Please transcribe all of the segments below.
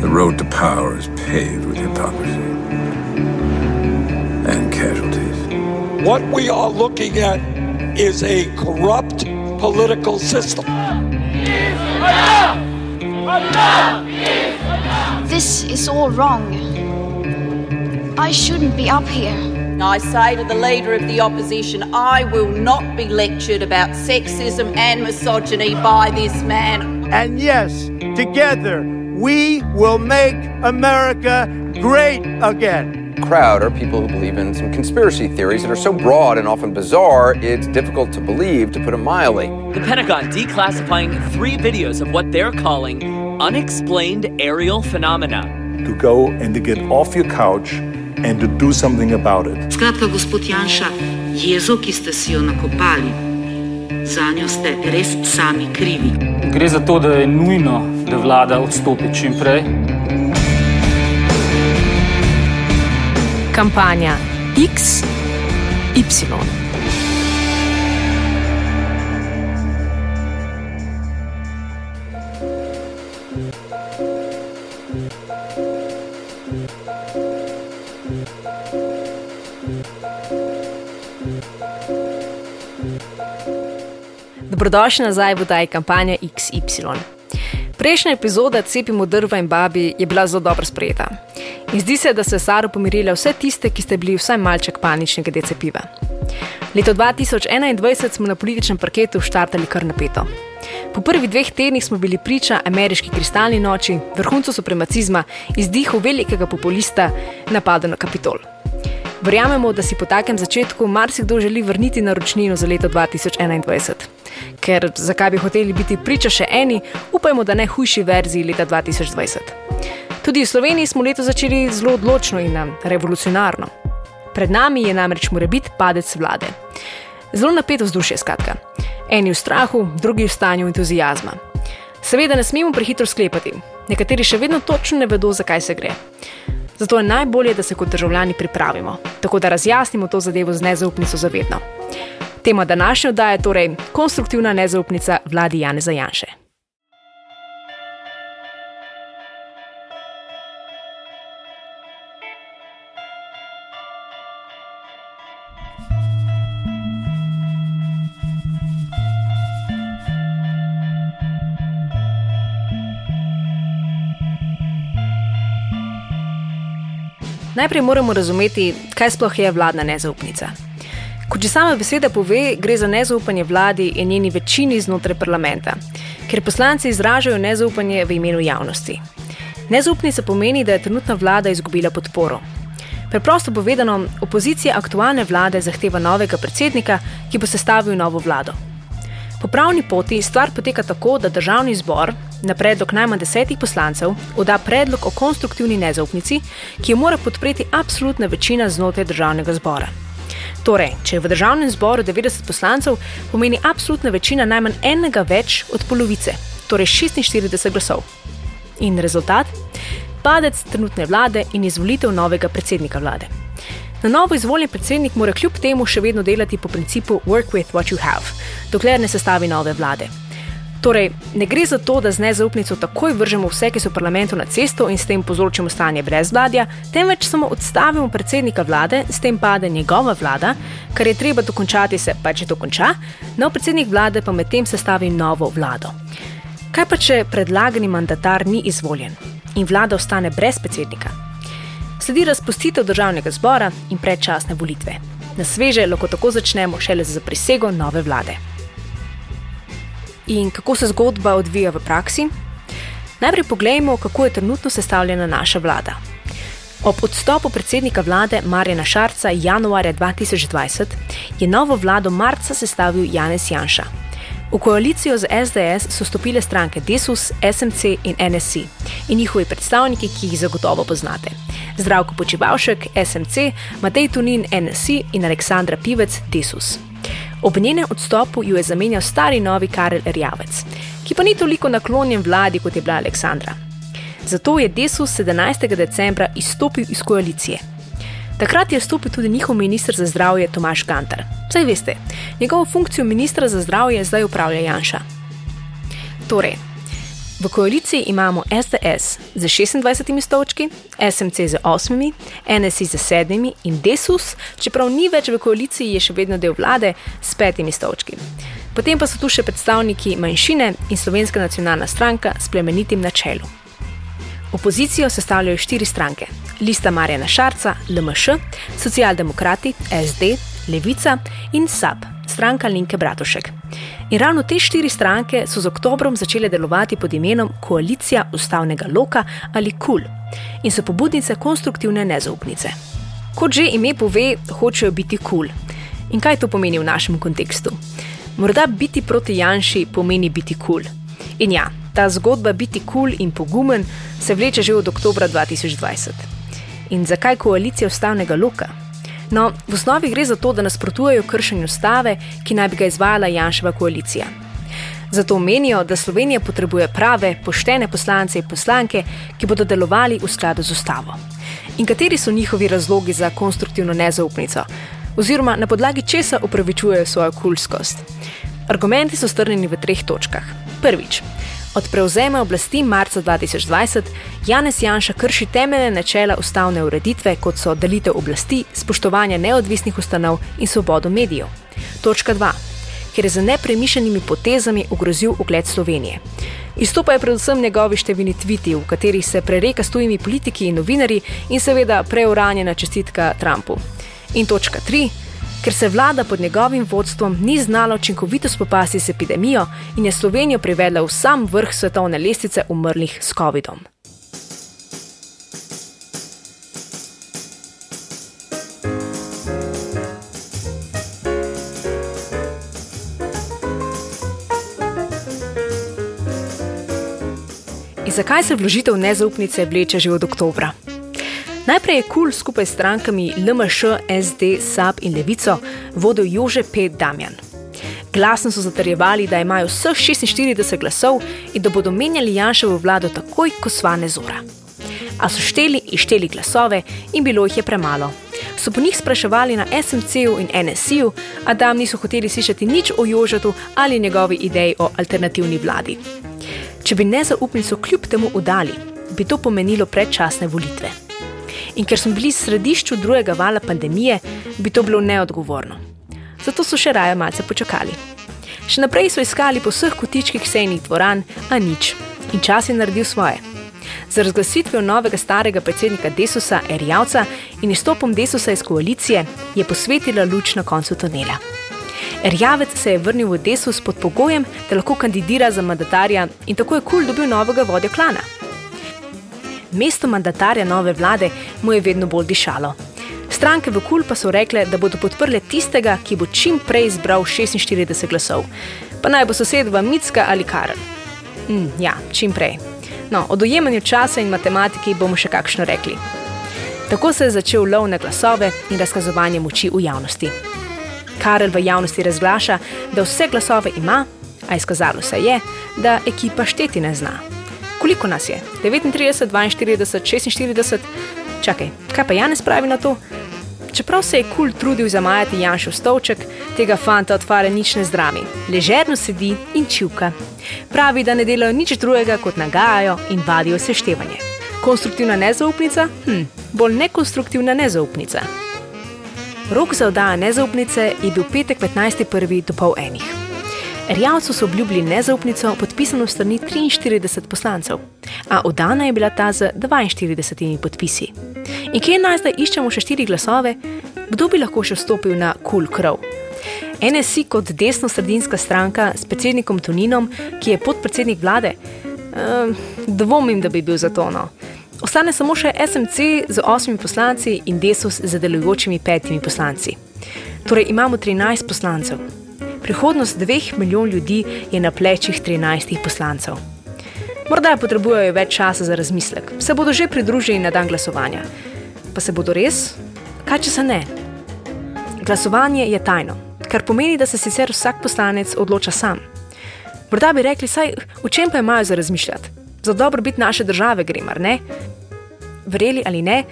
The road to power is paved with hypocrisy and casualties. What we are looking at is a corrupt political system. This is all wrong. I shouldn't be up here. I say to the leader of the opposition, I will not be lectured about sexism and misogyny by this man. And yes, together we will make America great again. Crowd are people who believe in some conspiracy theories that are so broad and often bizarre, it's difficult to believe, to put it mildly. The Pentagon declassifying three videos of what they're calling unexplained aerial phenomena. To go and to get off your couch and to do something about it. Skratka, gospod Janša, jezo, ki ste si jo nakopali, za njo ste res sami krivi. Gre za to, da je nujno, da vlada odstopi čim prej. Kampanja X, Y. Dobrodošli nazaj v oddaji kampanja XY. Prejšnja epizoda Cepimo drva in babi je bila zelo dobro sprejeta. In zdi se, da se je Saro pomirila vse tiste, ki ste bili vsaj malček panični glede cepiva. Leto 2021 smo na političnem parketu štartali kar napeto. Po prvih dveh tednih smo bili priča ameriški kristalni noči, vrhuncu supremacizma, izdihu velikega populista, napadu na Kapitol. Verjamemo, da si po takem začetku marsikdo želi vrniti naročnino za leto 2021. Ker zakaj bi hoteli biti priča še eni, upajmo, da ne hujši verziji leta 2020. Tudi v Sloveniji smo leto začeli zelo odločno in revolucionarno. Pred nami je namreč mora biti padec vlade. Zelo napeto vzdušje, skratka. Eni v strahu, drugi v stanju entuzijazma. Seveda ne smemo prehitro sklepati, nekateri še vedno točno ne vedo, zakaj se gre. Zato je najbolje, da se kot državljani pripravimo, tako da razjasnimo to zadevo z nezaupnico zavedno. Tema današnje oddaje je torej konstruktivna nezaupnica vladi Jane Zajanše. Najprej moramo razumeti, kaj sploh je vladna nezaupnica. Kot že sama beseda pove, gre za nezaupanje vladi in njeni večini znotraj parlamenta, ker poslanci izražajo nezaupanje v imenu javnosti. Nezaupnica pomeni, da je trenutna vlada izgubila podporo. Preprosto povedano, opozicija aktualne vlade zahteva novega predsednika, ki bo sestavil novo vlado. Po pravni poti stvar poteka tako, da državni zbor na predlog najmanj desetih poslancev oda predlog o konstruktivni nezaupnici, ki jo mora podpreti absolutna večina znotraj državnega zbora. Torej, če je v državnem zboru 90 poslancev, pomeni absolutna večina najmanj enega več od polovice, torej 46 glasov. In rezultat? Padec trenutne vlade in izvolitev novega predsednika vlade. Na novo izvoljen predsednik mora kljub temu še vedno delati po principu work with what you have, dokler ne sestavi nove vlade. Torej, ne gre za to, da z nezaupnico takoj vržemo vse, ki so v parlamentu na cesto in s tem povzročimo stanje brez vladja, temveč samo odstavimo predsednika vlade, s tem pade njegova vlada, kar je treba dokončati, se pa če to konča, nov predsednik vlade pa medtem sestavi novo vlado. Kaj pa če predlagani mandatar ni izvoljen in vlada ostane brez predsednika? Sledi razpustitev državnega zbora in predčasne volitve. Na sveže lahko tako začnemo šele z prisego nove vlade. In kako se zgodba odvija v praksi? Najprej pogledajmo, kako je trenutno sestavljena naša vlada. Ob odstopu predsednika vlade Marjana Šarca januarja 2020 je novo vlado marca sestavil Janez Janša. V koalicijo z SDS so stopile stranke Desus, SMC in NSC in njihovi predstavniki, ki jih zagotovo poznate. Zdravko Počevalšek, SMC, Matej Tunin, NSC in Aleksandra Pivec, Desus. Ob njenem odstopu jo je zamenjal stari novi Karel Rjavec, ki pa ni toliko naklonjen vladi kot je bila Aleksandra. Zato je Desus 17. decembra izstopil iz koalicije. Takrat je stopil tudi njihov ministr za zdravje Tomaš Gantar. Saj veste, njegovo funkcijo ministra za zdravje zdaj upravlja Janša. Torej, V koaliciji imamo SDS z 26 stolčki, SMC z 8, NSI z 7 in Desus, čeprav ni več v koaliciji, je še vedno del vlade s 5 stolčki. Potem pa so tu še predstavniki manjšine in Slovenska nacionalna stranka s plemenitim načelom. Opozicijo sestavljajo štiri stranke: Lista Marjana Šarca, LMŠ, Socialdemokrati, SD, Levica in SAP, stranka Linke Bratušek. In ravno te štiri stranke so z oktobrom začele delovati pod imenom Koalicija ustavnega loka ali KUL in so pobudnice konstruktivne nezaupnice. Kot že ime pove, hočejo biti KUL. In kaj to pomeni v našem kontekstu? Morda biti proti Janši pomeni biti KUL. In ja, ta zgodba biti KUL in pogumen se vleče že od oktobra 2020. In zakaj koalicija ustavnega loka? No, v osnovi gre za to, da nasprotujejo kršenju ustave, ki naj bi ga izvajala Janševa koalicija. Zato menijo, da Slovenija potrebuje prave, poštene poslance in poslanke, ki bodo delovali v skladu z ustavo. In kateri so njihovi razlogi za konstruktivno nezaupnico, oziroma na podlagi česa upravičujejo svojo kulskost? Argumenti so strnjeni v treh točkah. Prvič, Od prevzema oblasti marca 2020 Janez Janša krši temeljne načela ustavne ureditve, kot so delitev oblasti, spoštovanje neodvisnih ustanov in svobodo medijev. Točka 2. Ker je z nepremišljenimi potezami ogrozil ugled Slovenije. Izstopajo predvsem njegovi številni tviti, v katerih se prereka s tujimi politiki in novinari in seveda preuranjena čestitka Trumpu. In točka 3 ker se vlada pod njegovim vodstvom ni znala učinkovito spopasti s epidemijo in je Slovenijo privedla v sam vrh svetovne lestvice umrlih s COVID-om. Zakaj se vložitev nezaupnice vleče že od oktobra? Najprej je KUL skupaj s strankami LMŠ, SD, SAP in Levico vodil Jože P. Damjan. Glasno so zatrjevali, da imajo vseh 46 glasov in da bodo menjali Janševo vlado takoj, ko svane zora. A so šteli in šteli glasove in bilo jih je premalo. So po njih spraševali na SMC-u in NSI-u, a tam niso hoteli slišati nič o Jožetu ali njegovi ideji o alternativni vladi. Če bi nezaupnico kljub temu udali, bi to pomenilo predčasne volitve in ker smo bili v središču drugega vala pandemije, bi to bilo neodgovorno. Zato so še raje malce počakali. Še naprej so iskali po vseh kotičkih sejnih dvoran, a nič. In čas je naredil svoje. Za razglasitvijo novega starega predsednika Desusa, Erjavca in izstopom Desusa iz koalicije je posvetila luč na koncu tunela. Erjavec se je vrnil v Desus pod pogojem, da lahko kandidira za mandatarja in tako je kul dobil novega vodjo klana mesto mandatarja nove vlade mu je vedno bolj dišalo. Stranke v Kul pa so rekle, da bodo podprle tistega, ki bo čim prej zbral 46 glasov. Pa naj bo sosedova Mitska ali Karel. Mm, ja, čim prej. No, o dojemanju časa in matematiki bomo še kakšno rekli. Tako se je začel lov na glasove in razkazovanje moči v javnosti. Karel v javnosti razglaša, da vse glasove ima, a izkazalo se je, da ekipa šteti ne zna. Koliko nas je? 39, 42, 46. Čakaj, kaj pa Janes pravi na to? Čeprav se je kul cool trudil zamajati Janšov stolček, tega fanta odvara nič ne zdravi. Ležerno sedi in čivka. Pravi, da ne delajo nič drugega, kot nagajajo in vadijo seštevanje. Konstruktivna nezaupnica? Hm, bolj nekonstruktivna nezaupnica. Rok za oddajo nezaupnice je bil petek 15.1. do pol enih. Rjavcu so obljubili nezaupnico, podpisano strani 43 poslancev, a oddana je bila ta z 42 podpisi. In kje naj zdaj iščemo še štiri glasove, kdo bi lahko še stopil na kul cool krov? NSI kot desno-sredinska stranka s predsednikom Toninom, ki je podpredsednik vlade, ehm, dvomim, da bi bil za to. No. Ostane samo še SMC z osmimi poslanci in Desus z delujočimi petimi poslanci. Torej imamo 13 poslancev. Prihodnost dveh milijonov ljudi je na plečih 13 poslancev. Morda potrebujejo več časa za razmislek, se bodo že pridružili na dan glasovanja. Pa se bodo res? Kaj če se ne? Glasovanje je tajno, kar pomeni, da se sicer vsak poslanec odloča sam. Morda bi rekli, saj v čem pa imajo za razmišljati? Za dobrobit naše države gre, mar ne? Verjeli ali ne,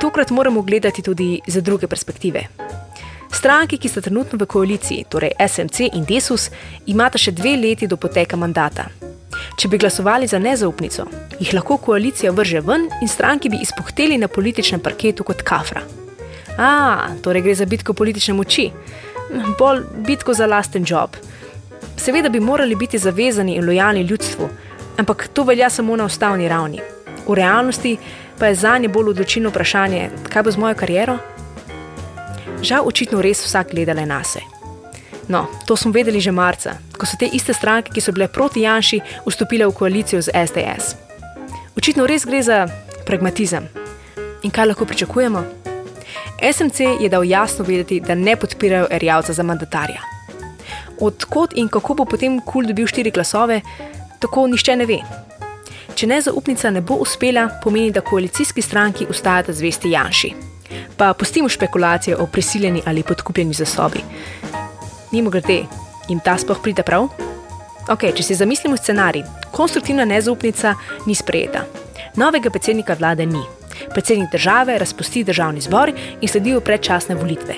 tokrat moramo gledati tudi za druge perspektive. Stranki, ki sta trenutno v koaliciji, torej SMC in Desus, imata še dve leti do poteka mandata. Če bi glasovali za nezaupnico, jih lahko koalicija vrže ven in stranki bi izpuhteli na političnem parketu kot kafra. A, torej gre za bitko politične moči, bolj bitko za lasten job. Seveda bi morali biti zavezani in lojalni ljudstvu, ampak to velja samo na ustavni ravni. V realnosti pa je za nje bolj odločilno vprašanje, kaj bo z mojo kariero. Žal, očitno res vsak gleda le nas. No, to smo vedeli že marca, ko so te iste stranke, ki so bile proti Janši, vstopile v koalicijo z SDS. Očitno res gre za pragmatizem. In kaj lahko pričakujemo? SMC je dal jasno vedeti, da ne podpirajo erjavca za mandatarja. Odkot in kako bo potem kul dobil štiri glasove, tako nišče ne ve. Če nezaupnica ne bo uspela, pomeni, da koalicijski stranki ustajata zvesti Janši. Pa pustimo špekulacije o prisiljeni ali podkupljeni zasobi. Mimo grede, jim ta sploh pride prav? Ok, če si zamislimo scenarij, konstruktivna nezaupnica ni sprejeta. Novega predsednika vlade ni. Predsednik države razpusti državni zbor in sledijo predčasne volitve.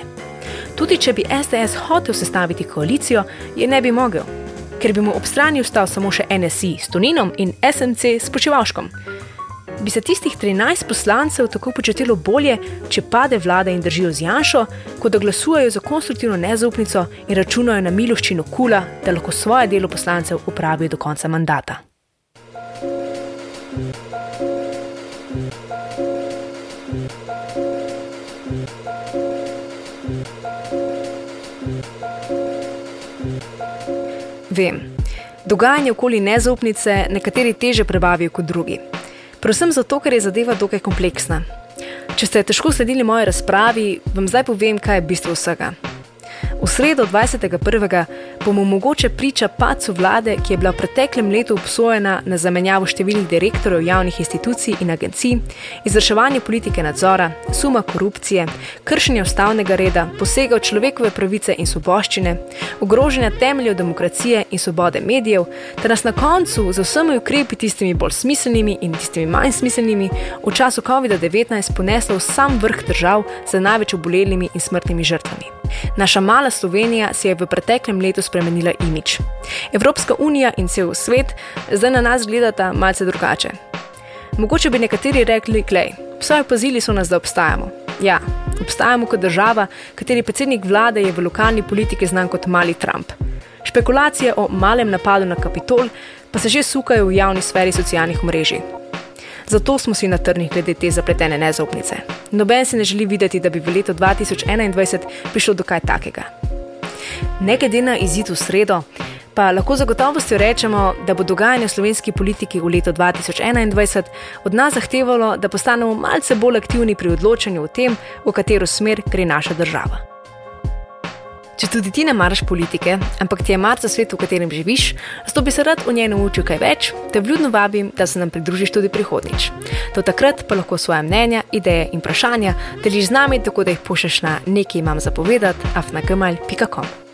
Tudi če bi SDS hotel sestaviti koalicijo, je ne bi mogel, ker bi mu ob strani ostal samo še NSI s Toninom in SMC s Počevalškom. Bi se tistih 13 poslancev tako počutilo bolje, če pade vlada in držijo z Janšo, kot da glasujejo za konstruktivno nezaupnico in računajo na miloščino kula, da lahko svoje delo poslancev upravijo do konca mandata. Vem, dogajanje okoli nezaupnice nekateri teže prebavijo kot drugi. Predvsem zato, ker je zadeva dokaj kompleksna. Če ste težko sledili moji razpravi, vam zdaj povem, kaj je bistvo vsega. V sredo 21. bomo mogoče priča pacu vlade, ki je bila v preteklem letu obsojena na zamenjavo številnih direktorjev javnih institucij in agencij, izvrševanje politike nadzora, suma korupcije, kršenja ustavnega reda, posega v človekove pravice in svoboščine, ogrožanja temeljev demokracije in svobode medijev, ter nas na koncu z vsemi ukrepi, tistimi bolj smiselnimi in tistimi manj smiselnimi, v času COVID-19 ponesla v sam vrh držav z največ obolelimi in smrtnimi žrtvami. Naša mala Slovenija si je v preteklem letu spremenila imič. Evropska unija in cel svet zdaj na nas gledata malce drugače. Mogoče bi nekateri rekli, klej, vsaj opazili so nas, da obstajamo. Ja, obstajamo kot država, kateri predsednik vlade je v lokalni politiki znan kot mali Trump. Špekulacije o malem napadu na Kapitol pa se že sukajo v javni sferi socialnih omrežij. Zato smo si na trnih glede te zapletene nezaupnice. Noben si ne želi videti, da bi v letu 2021 prišlo do kaj takega. Ne glede na izid v sredo, pa lahko zagotovostjo rečemo, da bo dogajanje v slovenski politiki v letu 2021 od nas zahtevalo, da postanemo malce bolj aktivni pri odločanju o tem, v katero smer gre naša država. Če tudi ti ne maraš politike, ampak ti je mar za svet, v katerem živiš, zato bi se rad o njej naučil kaj več, te vljudno vabim, da se nam pridružiš tudi prihodnič. Do takrat pa lahko svoje mnenja, ideje in vprašanja deliš z nami, tako da jih pošleš na nekaj imam zapovedati, afnagmal.com.